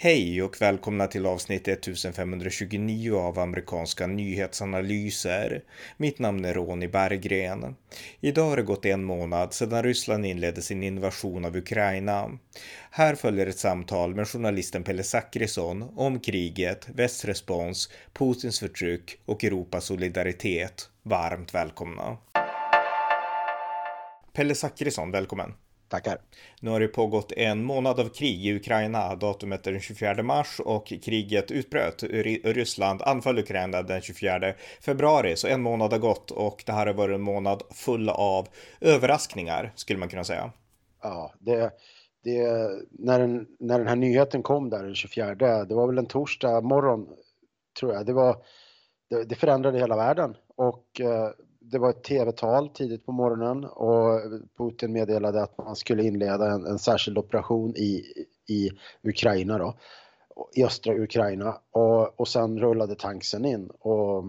Hej och välkomna till avsnitt 1529 av amerikanska nyhetsanalyser. Mitt namn är Ronny Berggren. Idag har det gått en månad sedan Ryssland inledde sin invasion av Ukraina. Här följer ett samtal med journalisten Pelle Zackrisson om kriget, västrespons, Putins förtryck och Europas solidaritet. Varmt välkomna! Pelle Zackrisson, välkommen! Tackar. Nu har det pågått en månad av krig i Ukraina. Datumet är den 24 mars och kriget utbröt. Ryssland anföll Ukraina den 24 februari, så en månad har gått och det här har varit en månad full av överraskningar skulle man kunna säga. Ja, det, det, när, den, när den här nyheten kom där den 24, det var väl en torsdag morgon tror jag. Det, var, det, det förändrade hela världen och eh, det var ett tv-tal tidigt på morgonen och Putin meddelade att man skulle inleda en, en särskild operation i, i Ukraina då, i östra Ukraina och, och sen rullade tanksen in och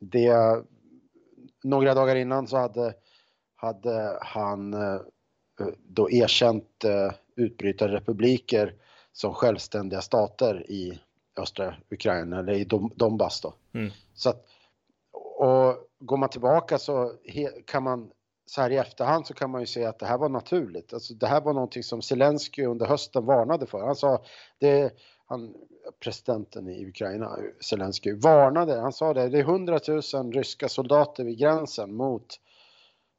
det några dagar innan så hade, hade han eh, då erkänt eh, utbrytarrepubliker som självständiga stater i östra Ukraina, eller i Donbass då. Mm. Så att, och går man tillbaka så kan man så här i efterhand så kan man ju se att det här var naturligt. Alltså det här var någonting som Zelensky under hösten varnade för. Han sa, det, han, presidenten i Ukraina, Zelensky, varnade, han sa det, det är hundratusen ryska soldater vid gränsen mot,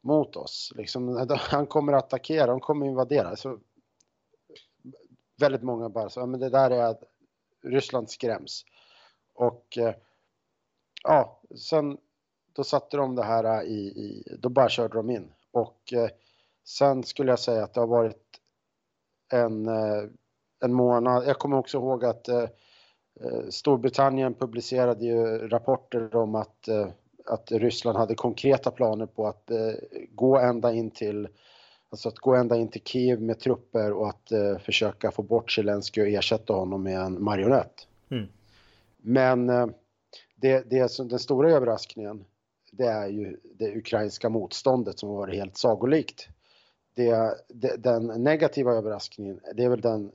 mot oss. Liksom, han kommer att attackera, de kommer invadera. Så, väldigt många bara sa, men det där är att Ryssland skräms. Och eh, ja, sen då satte de det här i, i då bara körde de in. Och eh, sen skulle jag säga att det har varit en, eh, en månad. Jag kommer också ihåg att eh, Storbritannien publicerade ju rapporter om att, eh, att Ryssland hade konkreta planer på att gå ända in till Alltså att gå ända in till Kiev med trupper och att försöka få bort Zelenskyj och ersätta honom med en marionett. Mm. Men det, det är den stora överraskningen det är ju det ukrainska motståndet som har varit helt sagolikt. Det, det, den negativa överraskningen, det är väl den,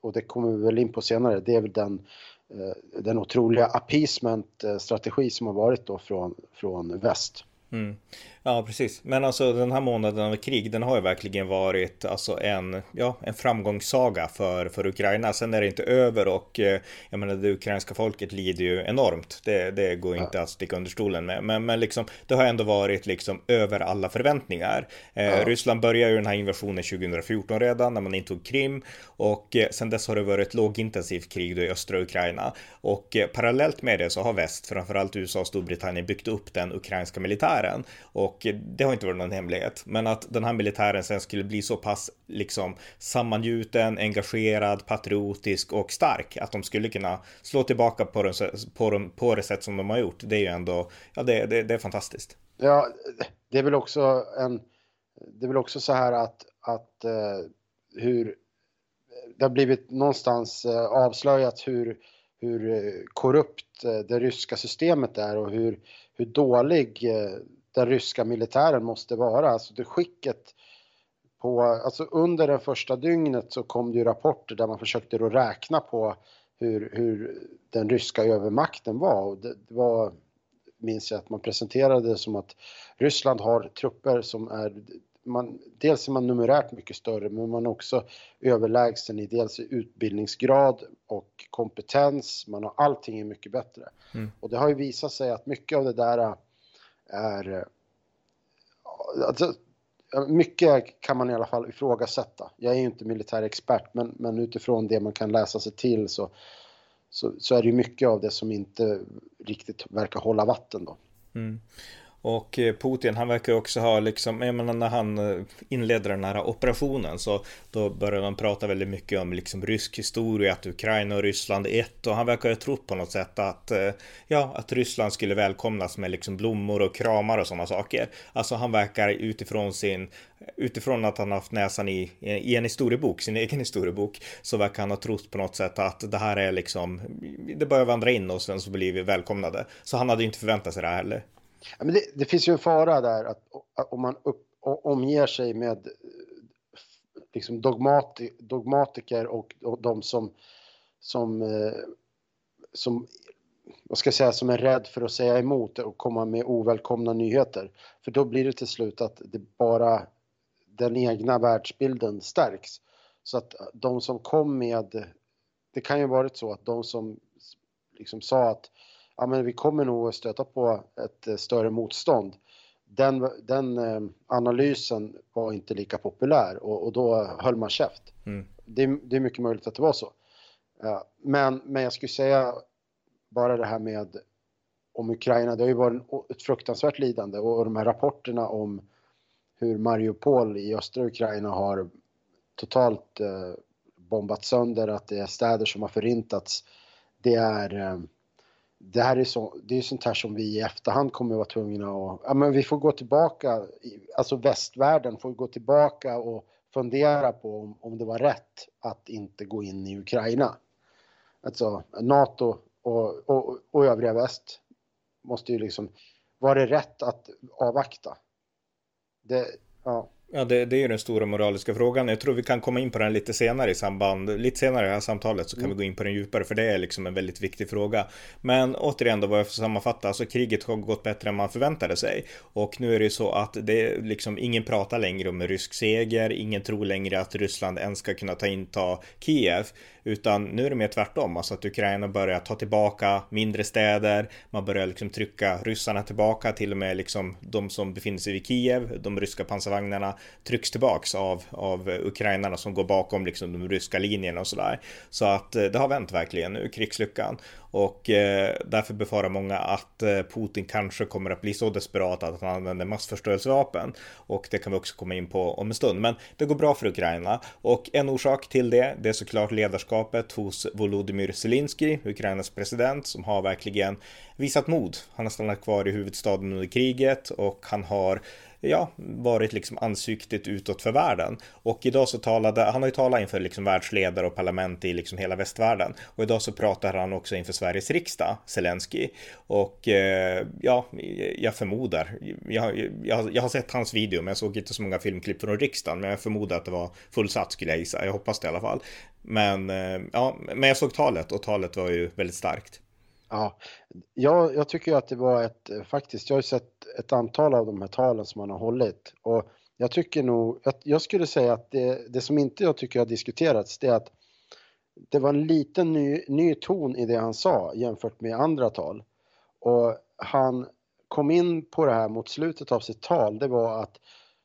och det kommer vi väl in på senare, det är väl den, eh, den otroliga appeasement-strategi eh, som har varit då från, från väst. Mm. Ja, precis. Men alltså den här månaden av krig, den har ju verkligen varit alltså en, ja, en framgångssaga för, för Ukraina. Sen är det inte över och eh, jag menar det ukrainska folket lider ju enormt. Det, det går inte ja. att sticka under stolen med. Men, men liksom, det har ändå varit liksom över alla förväntningar. Eh, ja. Ryssland började ju den här invasionen 2014 redan när man intog Krim och eh, sen dess har det varit lågintensivt krig då i östra Ukraina. Och eh, parallellt med det så har väst, framförallt USA och Storbritannien, byggt upp den ukrainska militären. Och och det har inte varit någon hemlighet. Men att den här militären sen skulle bli så pass liksom sammangjuten, engagerad, patriotisk och stark att de skulle kunna slå tillbaka på, den, på, den, på det sätt som de har gjort. Det är ju ändå, ja det, det, det är fantastiskt. Ja, det är väl också en, det är väl också så här att, att uh, hur det har blivit någonstans uh, avslöjat hur, hur eh, korrupt eh, det ryska systemet är och hur, hur dålig eh, den ryska militären måste vara. Alltså det skicket på, alltså under det första dygnet så kom det ju rapporter där man försökte då räkna på hur, hur den ryska övermakten var. Och det, det var, minns jag att man presenterade det som att Ryssland har trupper som är man, dels är man numerärt mycket större men man är också överlägsen i dels utbildningsgrad och kompetens. Man har allting är mycket bättre. Mm. Och det har ju visat sig att mycket av det där är... Eh, alltså, mycket kan man i alla fall ifrågasätta. Jag är ju inte militär expert men, men utifrån det man kan läsa sig till så, så, så är det mycket av det som inte riktigt verkar hålla vatten då. Mm. Och eh, Putin, han verkar också ha liksom, jag menar när han eh, inledde den här operationen så då började man prata väldigt mycket om liksom rysk historia, att Ukraina och Ryssland är ett och han verkar ha trott på något sätt att, eh, ja, att Ryssland skulle välkomnas med liksom blommor och kramar och sådana saker. Alltså han verkar utifrån sin, utifrån att han haft näsan i, i en historiebok, sin egen historiebok, så verkar han ha trott på något sätt att det här är liksom, det börjar vandra in och sen så blir vi välkomnade. Så han hade inte förväntat sig det här heller. Ja, men det, det, finns ju en fara där att, att om man upp, omger sig med liksom dogmati, dogmatiker och, och de som, som, eh, som vad ska jag säga, som är rädd för att säga emot och komma med ovälkomna nyheter. För då blir det till slut att det bara den egna världsbilden stärks. Så att de som kom med, det kan ju varit så att de som liksom sa att ja, men vi kommer nog att stöta på ett eh, större motstånd. Den, den eh, analysen var inte lika populär och, och då höll man käft. Mm. Det, det, är mycket möjligt att det var så. Men, men jag skulle säga bara det här med om Ukraina, det har ju varit ett fruktansvärt lidande och de här rapporterna om hur Mariupol i östra Ukraina har totalt eh, bombat sönder, att det är städer som har förintats. Det är det här är, så, det är sånt här som vi i efterhand kommer att vara tvungna att... Ja, men vi får gå tillbaka, alltså västvärlden får gå tillbaka och fundera på om, om det var rätt att inte gå in i Ukraina. Alltså NATO och, och, och övriga väst måste ju liksom... Var det rätt att avvakta? Det, ja. Ja, det, det, är ju den stora moraliska frågan. Jag tror vi kan komma in på den lite senare i samband, lite senare i det här samtalet så kan mm. vi gå in på den djupare för det är liksom en väldigt viktig fråga. Men återigen då vad jag får sammanfatta, alltså kriget har gått bättre än man förväntade sig. Och nu är det ju så att det liksom ingen pratar längre om rysk seger, ingen tror längre att Ryssland ens ska kunna ta in ta Kiev. Utan nu är det mer tvärtom, alltså att Ukraina börjar ta tillbaka mindre städer, man börjar liksom trycka ryssarna tillbaka, till och med liksom de som befinner sig vid Kiev, de ryska pansarvagnarna trycks tillbaks av, av ukrainarna som går bakom liksom de ryska linjerna och sådär. Så att eh, det har vänt verkligen nu, krigslyckan. Och eh, därför befarar många att eh, Putin kanske kommer att bli så desperat att han använder massförstörelsevapen. Och det kan vi också komma in på om en stund. Men det går bra för Ukraina. Och en orsak till det, det är såklart ledarskapet hos Volodymyr Zelensky, Ukrainas president, som har verkligen visat mod. Han har stannat kvar i huvudstaden under kriget och han har ja, varit liksom ansiktet utåt för världen. Och idag så talade, han har ju talat inför liksom världsledare och parlament i liksom hela västvärlden. Och idag så pratar han också inför Sveriges riksdag, Zelensky. Och eh, ja, jag förmodar, jag, jag, jag har sett hans video men jag såg inte så många filmklipp från riksdagen. Men jag förmodar att det var fullsatt skulle jag gissa, jag hoppas det i alla fall. Men eh, ja, men jag såg talet och talet var ju väldigt starkt. Ja, jag, jag tycker att det var ett, faktiskt, jag har ju sett ett antal av de här talen som han har hållit. Och jag tycker nog, jag skulle säga att det, det som inte jag tycker har diskuterats det är att det var en liten ny, ny ton i det han sa jämfört med andra tal. Och han kom in på det här mot slutet av sitt tal, det var att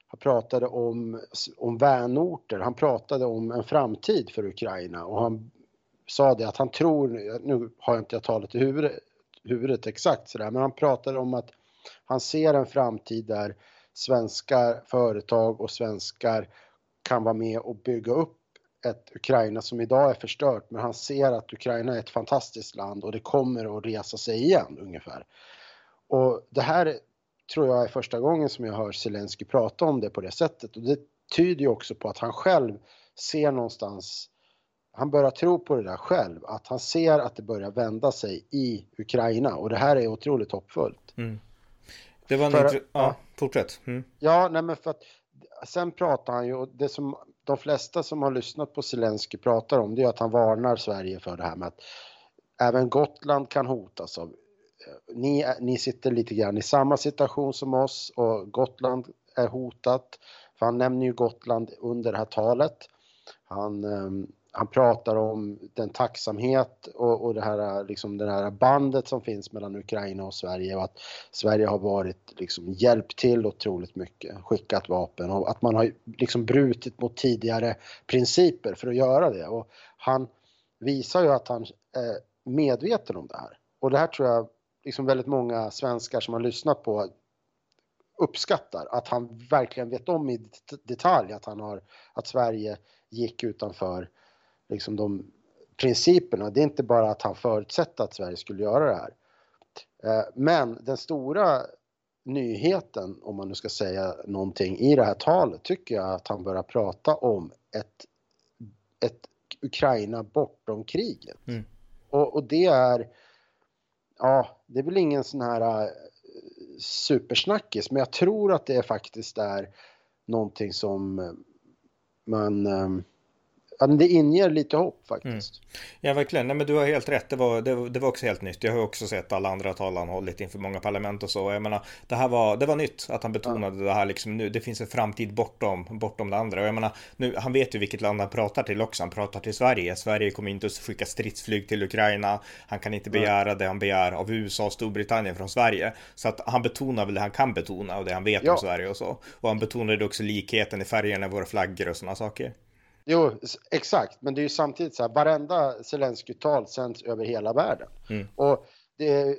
han pratade om, om vänorter, han pratade om en framtid för Ukraina. Och han sa det att han tror, nu har jag inte jag talet i huvudet, huvudet exakt sådär, men han pratade om att han ser en framtid där svenska företag och svenskar kan vara med och bygga upp ett Ukraina som idag är förstört, men han ser att Ukraina är ett fantastiskt land och det kommer att resa sig igen ungefär. Och det här tror jag är första gången som jag hör Zelensky prata om det på det sättet och det tyder ju också på att han själv ser någonstans han börjar tro på det där själv, att han ser att det börjar vända sig i Ukraina och det här är otroligt hoppfullt. Mm. Det var en för, ja, ja, fortsätt. Mm. Ja, nej men för att sen pratar han ju, och det som de flesta som har lyssnat på Zelensky pratar om, det är att han varnar Sverige för det här med att även Gotland kan hotas av ni, ni sitter lite grann i samma situation som oss och Gotland är hotat. För han nämner ju Gotland under det här talet. Han, ehm, han pratar om den tacksamhet och, och det här, liksom det här bandet som finns mellan Ukraina och Sverige och att Sverige har varit liksom hjälpt till otroligt mycket, skickat vapen och att man har liksom brutit mot tidigare principer för att göra det. Och han visar ju att han är medveten om det här. Och det här tror jag liksom väldigt många svenskar som har lyssnat på uppskattar att han verkligen vet om i detalj att han har att Sverige gick utanför liksom de principerna. Det är inte bara att han förutsätter att Sverige skulle göra det här. Eh, men den stora nyheten, om man nu ska säga någonting i det här talet, tycker jag att han börjar prata om ett, ett Ukraina bortom kriget. Mm. Och, och, det är, ja, det är väl ingen sån här uh, supersnackis, men jag tror att det faktiskt är någonting som man um, ja, det inger lite hopp faktiskt. Mm. Ja, verkligen. Nej, men du har helt rätt. Det var, det, det, var också helt nytt. Jag har också sett alla andra tal han hållit inför många parlament och så. Jag menar, det här var, det var nytt att han betonade ja. det här liksom nu. Det finns en framtid bortom, bortom det andra. Och jag menar, nu, han vet ju vilket land han pratar till också. Han pratar till Sverige. Sverige kommer inte att skicka stridsflyg till Ukraina. Han kan inte begära det han begär av USA och Storbritannien från Sverige. Så att han betonar väl det han kan betona och det han vet ja. om Sverige och så. Och han betonade också likheten i färgerna i våra flaggor och sådana saker. Jo, exakt, men det är ju samtidigt så här, varenda Zelenskyj-tal sänds över hela världen. Mm. Och, det,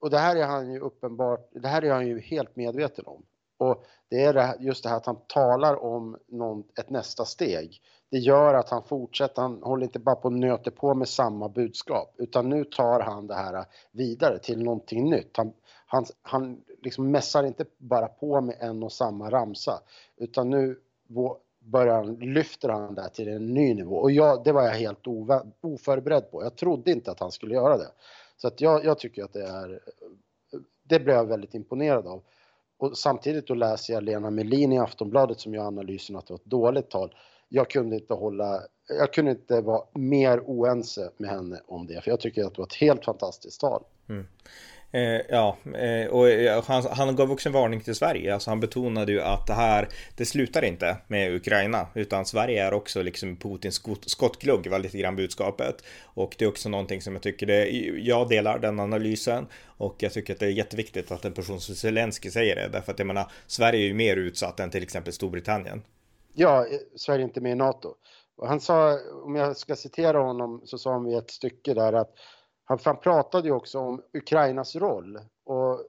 och det här är han ju uppenbart, det här är han ju helt medveten om. Och det är det, just det här att han talar om någon, ett nästa steg. Det gör att han fortsätter, han håller inte bara på och nöter på med samma budskap, utan nu tar han det här vidare till någonting nytt. Han, han, han liksom mässar inte bara på med en och samma ramsa, utan nu börjar han, lyfter han det till en ny nivå. Och jag, det var jag helt oförberedd på. Jag trodde inte att han skulle göra det. Så att jag, jag tycker att det är, det blev jag väldigt imponerad av. Och samtidigt då läser jag Lena Melin i Aftonbladet som gör analysen att det var ett dåligt tal. Jag kunde inte hålla, jag kunde inte vara mer oense med henne om det, för jag tycker att det var ett helt fantastiskt tal. Mm. Eh, ja, eh, och eh, han, han gav också en varning till Sverige. Alltså han betonade ju att det här, det slutar inte med Ukraina, utan Sverige är också liksom Putins skott, skottglugg, var lite grann budskapet. Och det är också någonting som jag tycker det, jag delar den analysen och jag tycker att det är jätteviktigt att en person som Zelensky säger det, därför att jag menar, Sverige är ju mer utsatt än till exempel Storbritannien. Ja, Sverige är inte med i NATO. Och han sa, om jag ska citera honom, så sa han i ett stycke där att han, han pratade ju också om Ukrainas roll och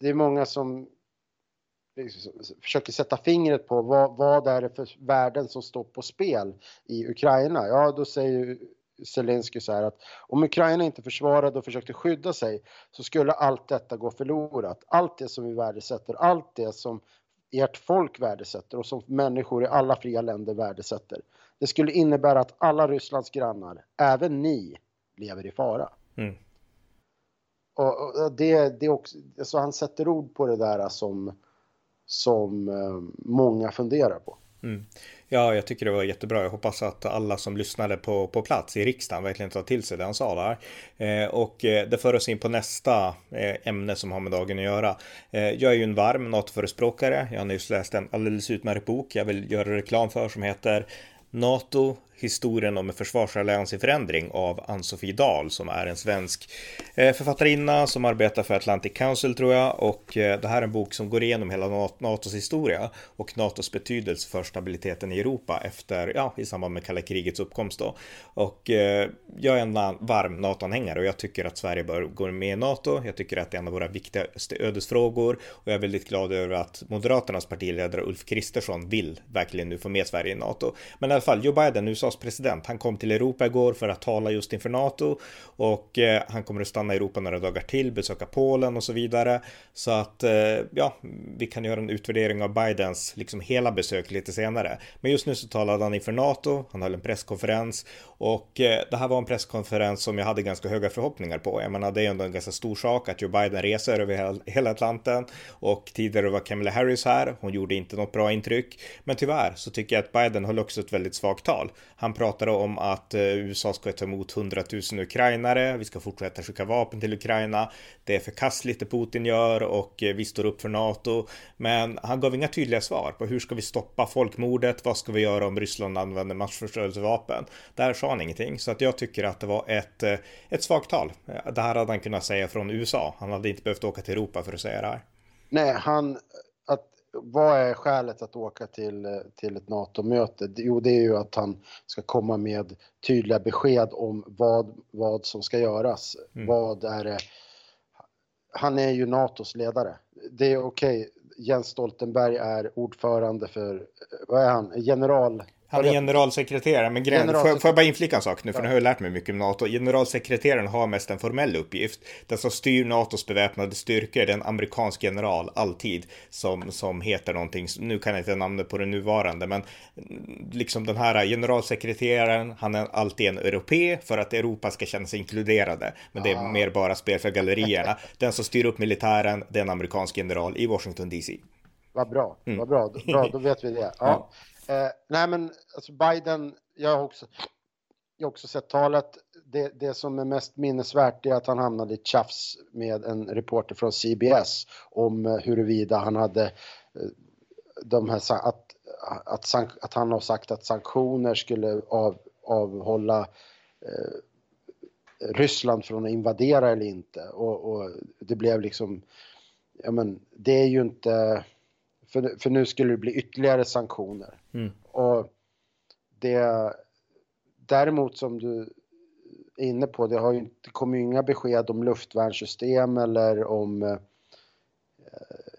det är många som liksom försöker sätta fingret på vad, vad är det för värden som står på spel i Ukraina. Ja, då säger Zelensky så här att om Ukraina inte försvarade och försökte skydda sig så skulle allt detta gå förlorat. Allt det som vi värdesätter, allt det som ert folk värdesätter och som människor i alla fria länder värdesätter. Det skulle innebära att alla Rysslands grannar, även ni, lever i fara. Mm. Och, och, det, det också, så han sätter ord på det där som, som eh, många funderar på. Mm. Ja, jag tycker det var jättebra. Jag hoppas att alla som lyssnade på, på plats i riksdagen verkligen tar till sig det han sa där. Eh, och eh, det för oss in på nästa eh, ämne som har med dagen att göra. Eh, jag är ju en varm NATO-förespråkare. Jag har nyss läst en alldeles utmärkt bok jag vill göra reklam för som heter NATO historien om en försvarsallians i förändring av Ann-Sofie Dahl som är en svensk eh, författarinna som arbetar för Atlantic Council tror jag och eh, det här är en bok som går igenom hela NATOs historia och NATOs betydelse för stabiliteten i Europa efter, ja, i samband med kalla krigets uppkomst då. Och eh, jag är en varm NATO-anhängare och jag tycker att Sverige bör gå med i NATO. Jag tycker att det är en av våra viktigaste ödesfrågor och jag är väldigt glad över att Moderaternas partiledare Ulf Kristersson vill verkligen nu få med Sverige i NATO. Men alla fall, Joe Biden, USAs president. Han kom till Europa igår för att tala just inför NATO och eh, han kommer att stanna i Europa några dagar till, besöka Polen och så vidare. Så att eh, ja, vi kan göra en utvärdering av Bidens liksom hela besök lite senare. Men just nu så talade han inför NATO. Han höll en presskonferens och eh, det här var en presskonferens som jag hade ganska höga förhoppningar på. Jag menar, det är ändå en ganska stor sak att Joe Biden reser över hela Atlanten och tidigare var Kamala Harris här. Hon gjorde inte något bra intryck, men tyvärr så tycker jag att Biden höll också ett väldigt svagt tal. Han pratade om att eh, USA ska ta emot 100 000 ukrainare. Vi ska fortsätta skicka vapen till Ukraina. Det är förkastligt det Putin gör och eh, vi står upp för NATO. Men han gav inga tydliga svar på hur ska vi stoppa folkmordet? Vad ska vi göra om Ryssland använder massförstörelsevapen? Där sa han ingenting, så att jag tycker att det var ett, eh, ett svagt tal. Det här hade han kunnat säga från USA. Han hade inte behövt åka till Europa för att säga det här. Nej, han, vad är skälet att åka till, till ett NATO-möte? Jo, det är ju att han ska komma med tydliga besked om vad, vad som ska göras. Mm. Vad är det? Han är ju NATOs ledare. Det är okej, okay. Jens Stoltenberg är ordförande för, vad är han, general han är generalsekreterare, men grejen, får, får jag bara inflika en sak nu, för ja. nu har jag lärt mig mycket om NATO. Generalsekreteraren har mest en formell uppgift. Den som styr NATOs beväpnade styrkor, det är en amerikansk general, alltid, som, som heter någonting, nu kan jag inte namnet på den nuvarande, men liksom den här generalsekreteraren, han är alltid en europé för att Europa ska känna sig inkluderade. Men det är ah. mer bara spel för gallerierna. Den som styr upp militären, det är en amerikansk general i Washington DC. Vad bra, mm. vad bra, bra, då vet vi det. Ja. ja. Eh, nej men alltså Biden, jag har också, jag har också sett talet. Det, det som är mest minnesvärt är att han hamnade i tjafs med en reporter från CBS om eh, huruvida han hade eh, de här, att, att, att han har sagt att sanktioner skulle av, avhålla eh, Ryssland från att invadera eller inte. Och, och, det blev liksom, ja men det är ju inte, för, för nu skulle det bli ytterligare sanktioner. Mm. Och det, däremot som du är inne på, det har ju inte kommit inga besked om luftvärnssystem eller om, eh,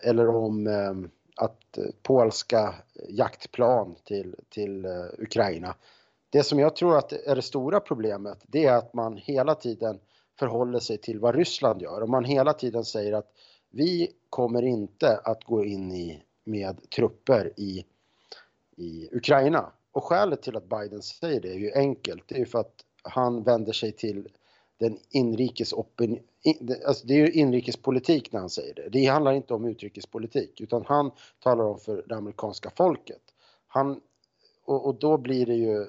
eller om eh, att eh, polska jaktplan till, till Ukraina. Det som jag tror att är det stora problemet, det är att man hela tiden förhåller sig till vad Ryssland gör och man hela tiden säger att vi kommer inte att gå in i, med trupper i, i Ukraina. Och skälet till att Biden säger det är ju enkelt. Det är ju för att han vänder sig till den inrikes opinion... Alltså det är ju inrikespolitik när han säger det. Det handlar inte om utrikespolitik utan han talar om för det amerikanska folket. Han, och, och då blir det ju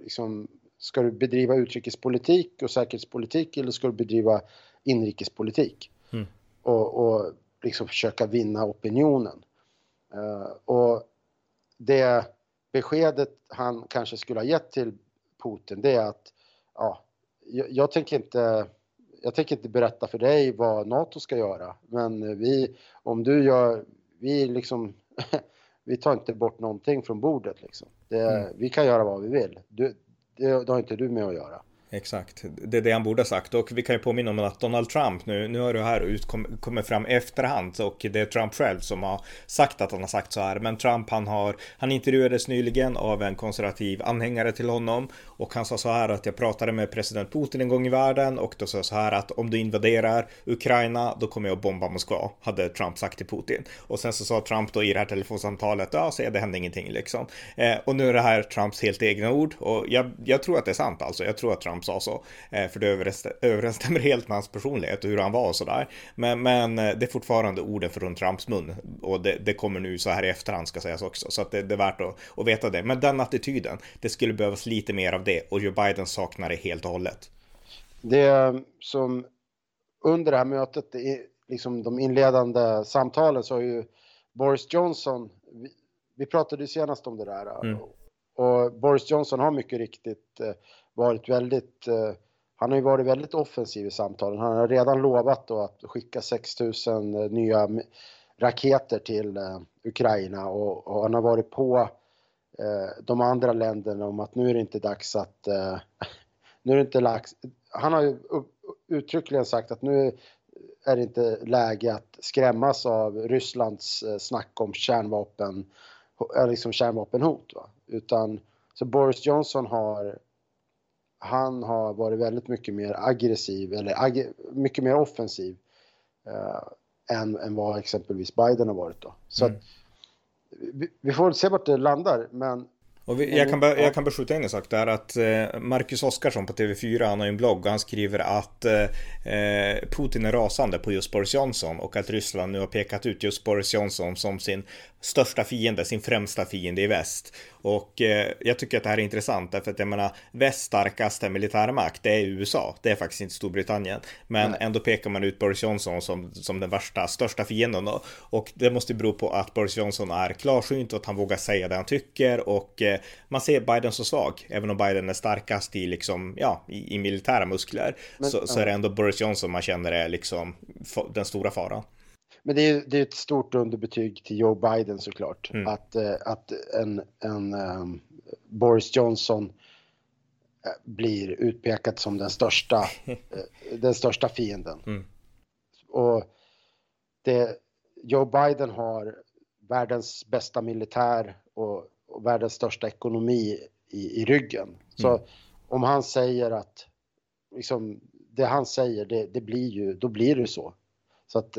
liksom, ska du bedriva utrikespolitik och säkerhetspolitik eller ska du bedriva inrikespolitik? Mm. Och, och liksom försöka vinna opinionen. Uh, och det beskedet han kanske skulle ha gett till Putin det är att ja, jag, jag, tänker inte jag tänker inte berätta för dig vad NATO ska göra men vi, om du gör, vi liksom vi tar inte bort någonting från bordet liksom. Det, mm. Vi kan göra vad vi vill. Du, det, det har inte du med att göra. Exakt, det är det han borde ha sagt och vi kan ju påminna om att Donald Trump nu, nu har det här kommit fram efterhand och det är Trump själv som har sagt att han har sagt så här. Men Trump han har, han intervjuades nyligen av en konservativ anhängare till honom och han sa så här att jag pratade med president Putin en gång i världen och då sa jag så här att om du invaderar Ukraina då kommer jag att bomba Moskva, hade Trump sagt till Putin. Och sen så sa Trump då i det här telefonsamtalet, ja så det hände ingenting liksom. Eh, och nu är det här Trumps helt egna ord och jag, jag tror att det är sant alltså. Jag tror att Trump Trump sa så. Eh, för det överensstämmer helt med hans personlighet och hur han var och sådär. Men, men eh, det är fortfarande orden från Trumps mun. Och det, det, kommer nu så här i efterhand ska sägas också. Så att det, det är värt att, att veta det. Men den attityden, det skulle behövas lite mer av det. Och Joe Biden saknar det helt och hållet. Det som under det här mötet, liksom de inledande samtalen så har ju Boris Johnson, vi, vi pratade ju senast om det där. Mm. Och Boris Johnson har mycket riktigt eh, varit väldigt, eh, han har ju varit väldigt offensiv i samtalen. Han har redan lovat då att skicka 6000 eh, nya raketer till eh, Ukraina och, och, han har varit på eh, de andra länderna om att nu är det inte dags att, eh, nu är det inte lax, han har ju uttryckligen sagt att nu är det inte läge att skrämmas av Rysslands eh, snack om kärnvapen, eh, liksom kärnvapenhot. Va? Utan så Boris Johnson har han har varit väldigt mycket mer aggressiv eller ag mycket mer offensiv eh, än, än vad exempelvis Biden har varit då. Så mm. att, vi, vi, får se vart det landar men och vi, jag, kan bara, jag kan bara skjuta in en sak där att eh, Marcus Oskarsson på TV4 han har en blogg och han skriver att eh, eh, Putin är rasande på just Boris Johnson och att Ryssland nu har pekat ut just Boris Johnson som sin största fiende, sin främsta fiende i väst. Och eh, jag tycker att det här är intressant därför att jag menar västs starkaste militärmakt det är USA, det är faktiskt inte Storbritannien. Men Nej. ändå pekar man ut Boris Johnson som, som den värsta, största fienden då. Och det måste bero på att Boris Johnson är klarsynt och att han vågar säga det han tycker och eh, man ser Biden så svag, även om Biden är starkast i liksom, ja, i, i militära muskler. Men, så, så är det ändå Boris Johnson man känner är liksom den stora faran. Men det är, det är ett stort underbetyg till Joe Biden såklart. Mm. Att, eh, att en, en um, Boris Johnson eh, blir utpekad som den största, eh, den största fienden. Mm. Och det, Joe Biden har världens bästa militär och, och världens största ekonomi i, i ryggen. Så mm. om han säger att liksom, det han säger, det, det, blir ju, då blir det så. Så att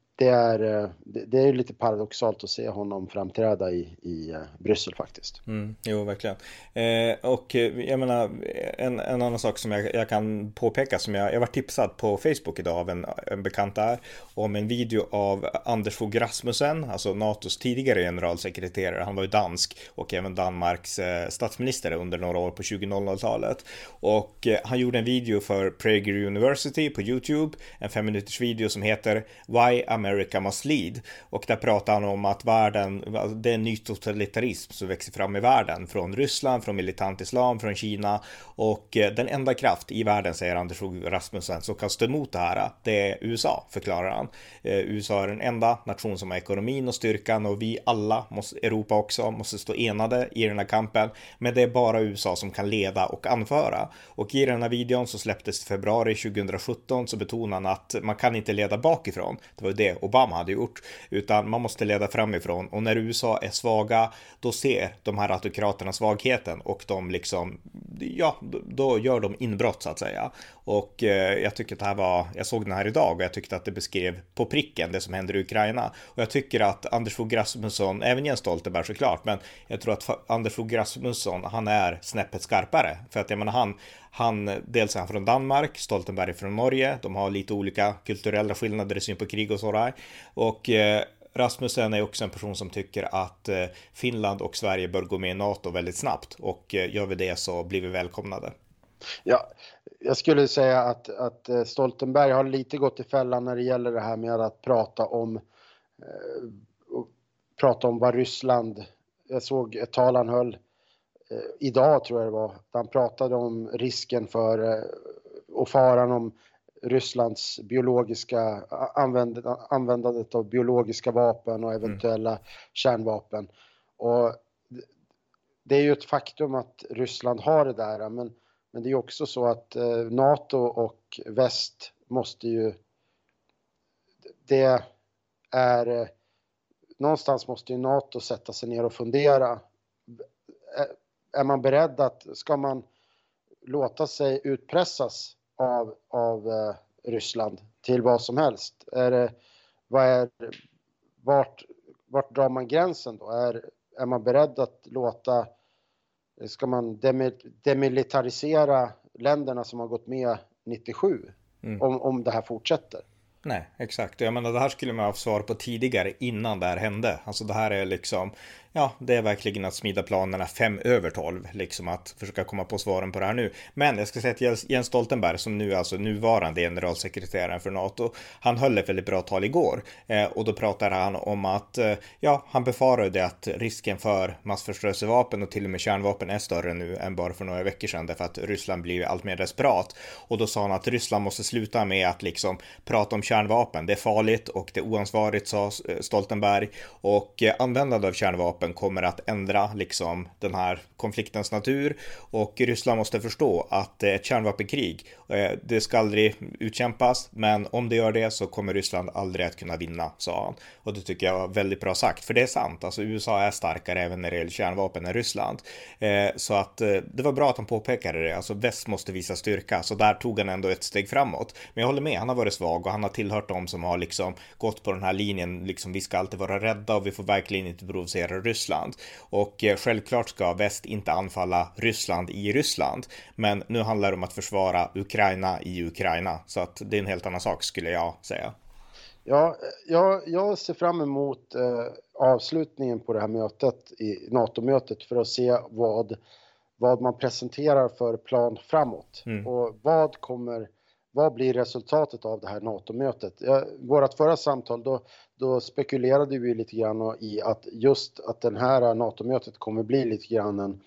det är, eh, det är lite paradoxalt att se honom framträda i, i eh, Bryssel faktiskt. Mm, jo, verkligen. Eh, och eh, jag menar, en, en annan sak som jag, jag kan påpeka som jag, jag var tipsad på Facebook idag av en, en bekant där om en video av Anders Fogh Rasmussen, alltså NATOs tidigare generalsekreterare. Han var ju dansk och även Danmarks eh, statsminister under några år på 2000-talet. Och eh, han gjorde en video för Prager University på YouTube, en fem minuters video som heter Why America America Must Lead. Och där pratar han om att världen, alltså, det är en ny totalitarism som växer fram i världen. Från Ryssland, från militant islam, från Kina. Och eh, den enda kraft i världen, säger Anders Rasmussen, som kan stå emot det här, det är USA, förklarar han. Eh, USA är den enda nation som har ekonomin och styrkan och vi alla, måste, Europa också, måste stå enade i den här kampen. Men det är bara USA som kan leda och anföra. Och i den här videon så släpptes i februari 2017 så betonar han att man kan inte leda bakifrån. Det var ju det Obama hade gjort, utan man måste leda framifrån och när USA är svaga, då ser de här autokraterna svagheten och de liksom, ja, då gör de inbrott så att säga. Och eh, jag tycker att det här var, jag såg den här idag och jag tyckte att det beskrev på pricken det som händer i Ukraina. Och jag tycker att Anders Fogh Rasmusson, även Jens Stoltenberg såklart, men jag tror att Anders Fogh Rasmusson, han är snäppet skarpare. För att jag menar han, han, dels är han från Danmark, Stoltenberg är från Norge, de har lite olika kulturella skillnader i syn på krig och sådär. Och eh, Rasmussen är också en person som tycker att eh, Finland och Sverige bör gå med i NATO väldigt snabbt och eh, gör vi det så blir vi välkomnade. Ja, jag skulle säga att, att eh, Stoltenberg har lite gått i fällan när det gäller det här med att prata om eh, prata om vad Ryssland, jag såg ett tal han höll eh, idag tror jag det var, han pratade om risken för eh, och faran om Rysslands biologiska använd, användandet av biologiska vapen och eventuella mm. kärnvapen. Och det är ju ett faktum att Ryssland har det där, men men det är också så att eh, NATO och väst måste ju... Det är... Eh, någonstans måste ju NATO sätta sig ner och fundera. Är man beredd att, ska man låta sig utpressas av, av eh, Ryssland till vad som helst? Är det, vad är, vart, vart drar man gränsen då? Är, är man beredd att låta Ska man demilitarisera länderna som har gått med 97 mm. om, om det här fortsätter? Nej, exakt. Jag menar, det här skulle man ha svar på tidigare innan det här hände. Alltså det här är liksom, ja, det är verkligen att smida planerna fem över tolv, liksom att försöka komma på svaren på det här nu. Men jag ska säga att Jens Stoltenberg, som nu är alltså nuvarande generalsekreteraren för NATO, han höll ett väldigt bra tal igår eh, och då pratade han om att, eh, ja, han befarade att risken för massförstörelsevapen och till och med kärnvapen är större nu än bara för några veckor sedan därför att Ryssland blir allt mer desperat. Och då sa han att Ryssland måste sluta med att liksom prata om kärnvapen. Det är farligt och det är oansvarigt, sa eh, Stoltenberg. Och eh, användande av kärnvapen kommer att ändra liksom den här konfliktens natur. Och Ryssland måste förstå att eh, ett kärnvapenkrig, eh, det ska aldrig utkämpas. Men om det gör det så kommer Ryssland aldrig att kunna vinna, sa han. Och det tycker jag var väldigt bra sagt, för det är sant. Alltså USA är starkare även när det gäller kärnvapen än Ryssland. Eh, så att det var bra att han påpekade det. Alltså väst måste visa styrka, så där tog han ändå ett steg framåt. Men jag håller med, han har varit svag och han har tillhört dem som har liksom gått på den här linjen, liksom vi ska alltid vara rädda och vi får verkligen inte provocera Ryssland. Och eh, självklart ska väst inte anfalla Ryssland i Ryssland, men nu handlar det om att försvara Ukraina i Ukraina, så att det är en helt annan sak skulle jag säga. Ja, jag, jag ser fram emot eh, avslutningen på det här mötet, i NATO-mötet, för att se vad, vad man presenterar för plan framåt. Mm. Och vad kommer vad blir resultatet av det här NATO-mötet? Vårat förra samtal, då, då spekulerade vi lite grann i att just att den här NATO-mötet kommer bli lite grann en,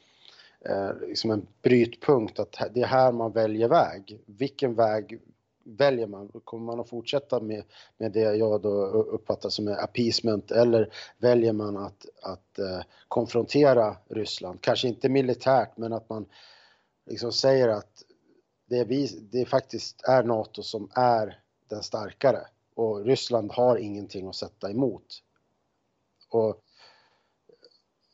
eh, liksom en brytpunkt, att det är här man väljer väg. Vilken väg väljer man? Kommer man att fortsätta med, med det jag då uppfattar som är appeasement eller väljer man att, att eh, konfrontera Ryssland? Kanske inte militärt, men att man liksom säger att det är, vi, det faktiskt är NATO som är den starkare och Ryssland har ingenting att sätta emot. Och,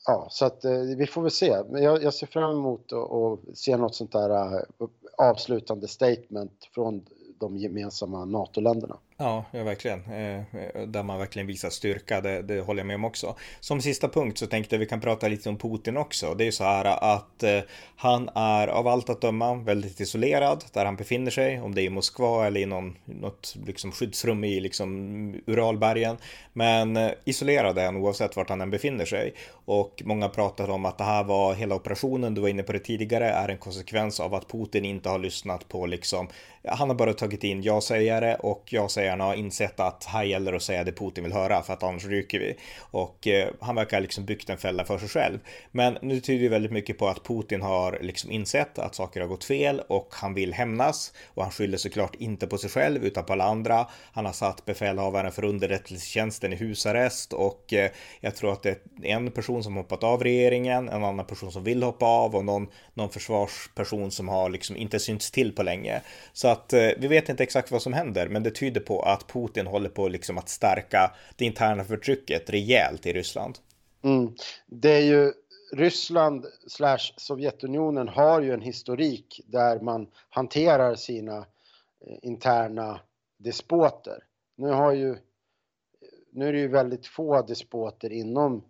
ja, så att eh, vi får väl se. Men jag, jag ser fram emot att se något sånt där uh, avslutande statement från de gemensamma NATO-länderna. Ja, ja verkligen. Eh, där man verkligen visar styrka, det, det, håller jag med om också. Som sista punkt så tänkte jag vi kan prata lite om Putin också. Det är ju så här att eh, han är av allt att döma väldigt isolerad där han befinner sig, om det är i Moskva eller i någon, något liksom skyddsrum i liksom Uralbergen. Men eh, isolerad är han oavsett vart han än befinner sig. Och många pratar om att det här var hela operationen, du var inne på det tidigare, är en konsekvens av att Putin inte har lyssnat på liksom, han har bara tagit in ja-sägare och ja-sägarna har insett att här gäller det att säga det Putin vill höra för att annars ryker vi. Och eh, han verkar liksom byggt en fälla för sig själv. Men nu tyder det väldigt mycket på att Putin har liksom insett att saker har gått fel och han vill hämnas och han skyller såklart inte på sig själv utan på alla andra. Han har satt befälhavaren för underrättelsetjänsten i husarrest och eh, jag tror att det är en person som hoppat av regeringen, en annan person som vill hoppa av och någon, någon försvarsperson som har liksom inte synts till på länge. Så att eh, vi vet inte exakt vad som händer, men det tyder på att Putin håller på liksom att stärka det interna förtrycket rejält i Ryssland. Mm. Det är ju Ryssland slash Sovjetunionen har ju en historik där man hanterar sina eh, interna despoter. Nu har ju nu är det ju väldigt få despoter inom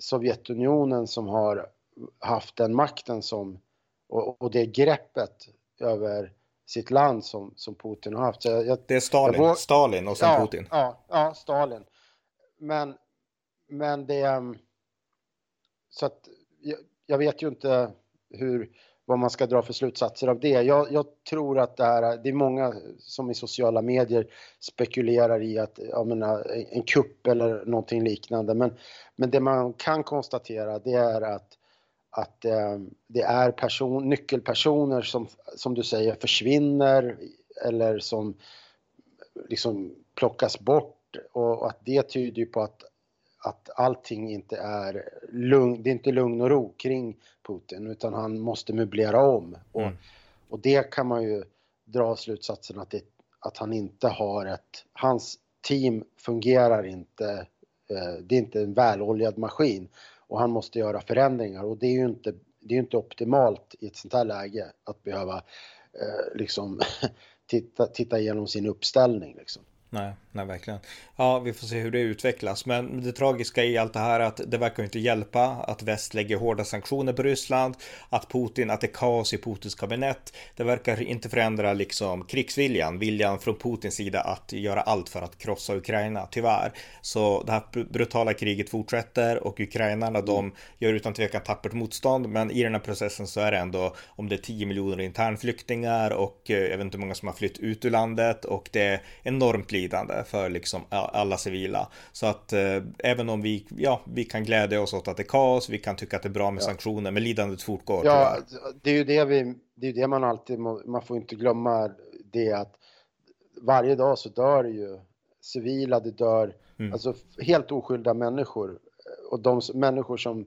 Sovjetunionen som har haft den makten som och, och det greppet över sitt land som, som Putin har haft. Jag, det är Stalin, våg... Stalin och sen ja, Putin. Ja, ja, Stalin. Men, men det... Um, så att jag, jag, vet ju inte hur, vad man ska dra för slutsatser av det. Jag, jag, tror att det här, det är många som i sociala medier spekulerar i att, jag menar, en kupp eller någonting liknande. Men, men det man kan konstatera det är att att eh, det är person, nyckelpersoner som, som du säger försvinner eller som liksom plockas bort. Och, och att det tyder ju på att, att allting inte är lugn, det är inte lugn och ro kring Putin utan han måste möblera om. Och, mm. och det kan man ju dra slutsatsen att, det, att han inte har ett, hans team fungerar inte, eh, det är inte en väloljad maskin och han måste göra förändringar och det är ju inte, det är inte optimalt i ett sånt här läge att behöva eh, liksom titta, titta igenom sin uppställning liksom. Nej, nej, verkligen. Ja, vi får se hur det utvecklas. Men det tragiska i allt det här är att det verkar inte hjälpa att väst lägger hårda sanktioner på Ryssland, att Putin, att det är kaos i Putins kabinett. Det verkar inte förändra liksom krigsviljan, viljan från Putins sida att göra allt för att krossa Ukraina, tyvärr. Så det här brutala kriget fortsätter och ukrainarna de gör utan tvekan tappert motstånd, men i den här processen så är det ändå om det är 10 miljoner internflyktingar och eh, jag vet inte hur många som har flytt ut ur landet och det är enormt lidande för liksom alla civila. Så att eh, även om vi, ja, vi kan glädja oss åt att det är kaos, vi kan tycka att det är bra med ja. sanktioner, men lidandet fortgår. Ja, det är ju det vi, det är det man alltid, man får inte glömma det att varje dag så dör det ju civila, det dör mm. alltså helt oskyldiga människor och de människor som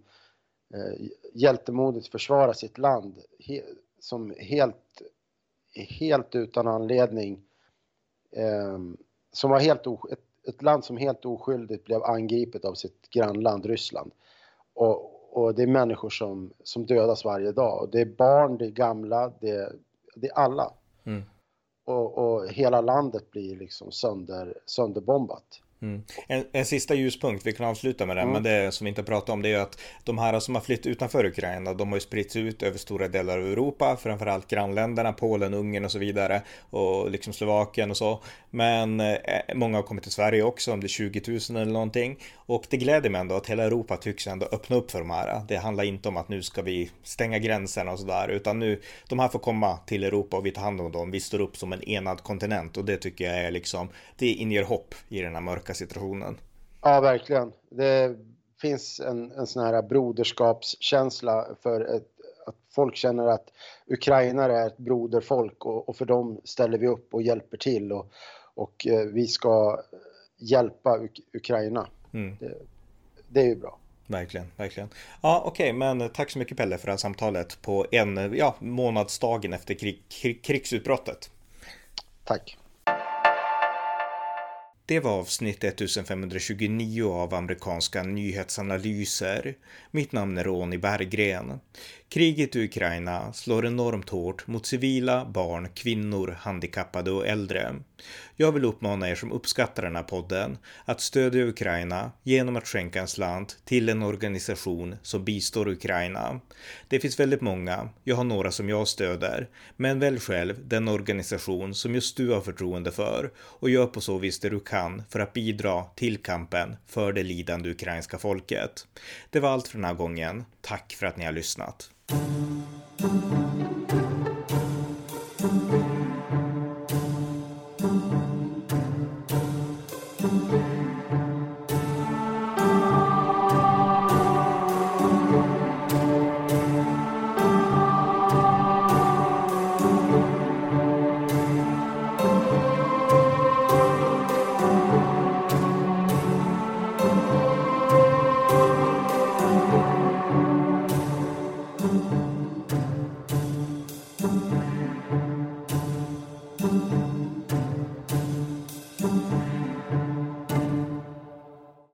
eh, hjältemodigt försvarar sitt land he, som helt, helt utan anledning eh, som var helt ett, ett, land som helt oskyldigt blev angripet av sitt grannland Ryssland. Och, och det är människor som, som dödas varje dag. Och det är barn, det är gamla, det är, det är alla. Mm. Och, och, hela landet blir liksom sönder, sönderbombat. Mm. En, en, sista ljuspunkt, vi kan avsluta med det, mm. men det som vi inte pratar om det är att de här som har flytt utanför Ukraina, de har ju spritts ut över stora delar av Europa, framförallt grannländerna, Polen, Ungern och så vidare, och liksom Slovakien och så. Men eh, många har kommit till Sverige också, om det är 20 000 eller någonting. Och det gläder mig ändå att hela Europa tycks ändå öppna upp för de här. Det handlar inte om att nu ska vi stänga gränserna och sådär, utan nu, de här får komma till Europa och vi tar hand om dem. Vi står upp som en enad kontinent och det tycker jag är liksom, det inger hopp i den här mörka situationen. Ja, verkligen. Det finns en, en sån här broderskapskänsla för ett, att folk känner att ukrainare är ett broderfolk och, och för dem ställer vi upp och hjälper till och, och eh, vi ska hjälpa Uk Ukraina. Mm. Det, det, är ju bra. Verkligen, verkligen. Ja, okej, okay, men tack så mycket Pelle för det här samtalet på en ja, månadsdagen efter krig, krig, krigsutbrottet. Tack. Det var avsnitt 1529 av amerikanska nyhetsanalyser. Mitt namn är Ronny Berggren. Kriget i Ukraina slår enormt hårt mot civila, barn, kvinnor, handikappade och äldre. Jag vill uppmana er som uppskattar den här podden att stödja Ukraina genom att skänka en slant till en organisation som bistår Ukraina. Det finns väldigt många, jag har några som jag stöder, men välj själv den organisation som just du har förtroende för och gör på så vis det du kan för att bidra till kampen för det lidande ukrainska folket. Det var allt för den här gången. Tack för att ni har lyssnat.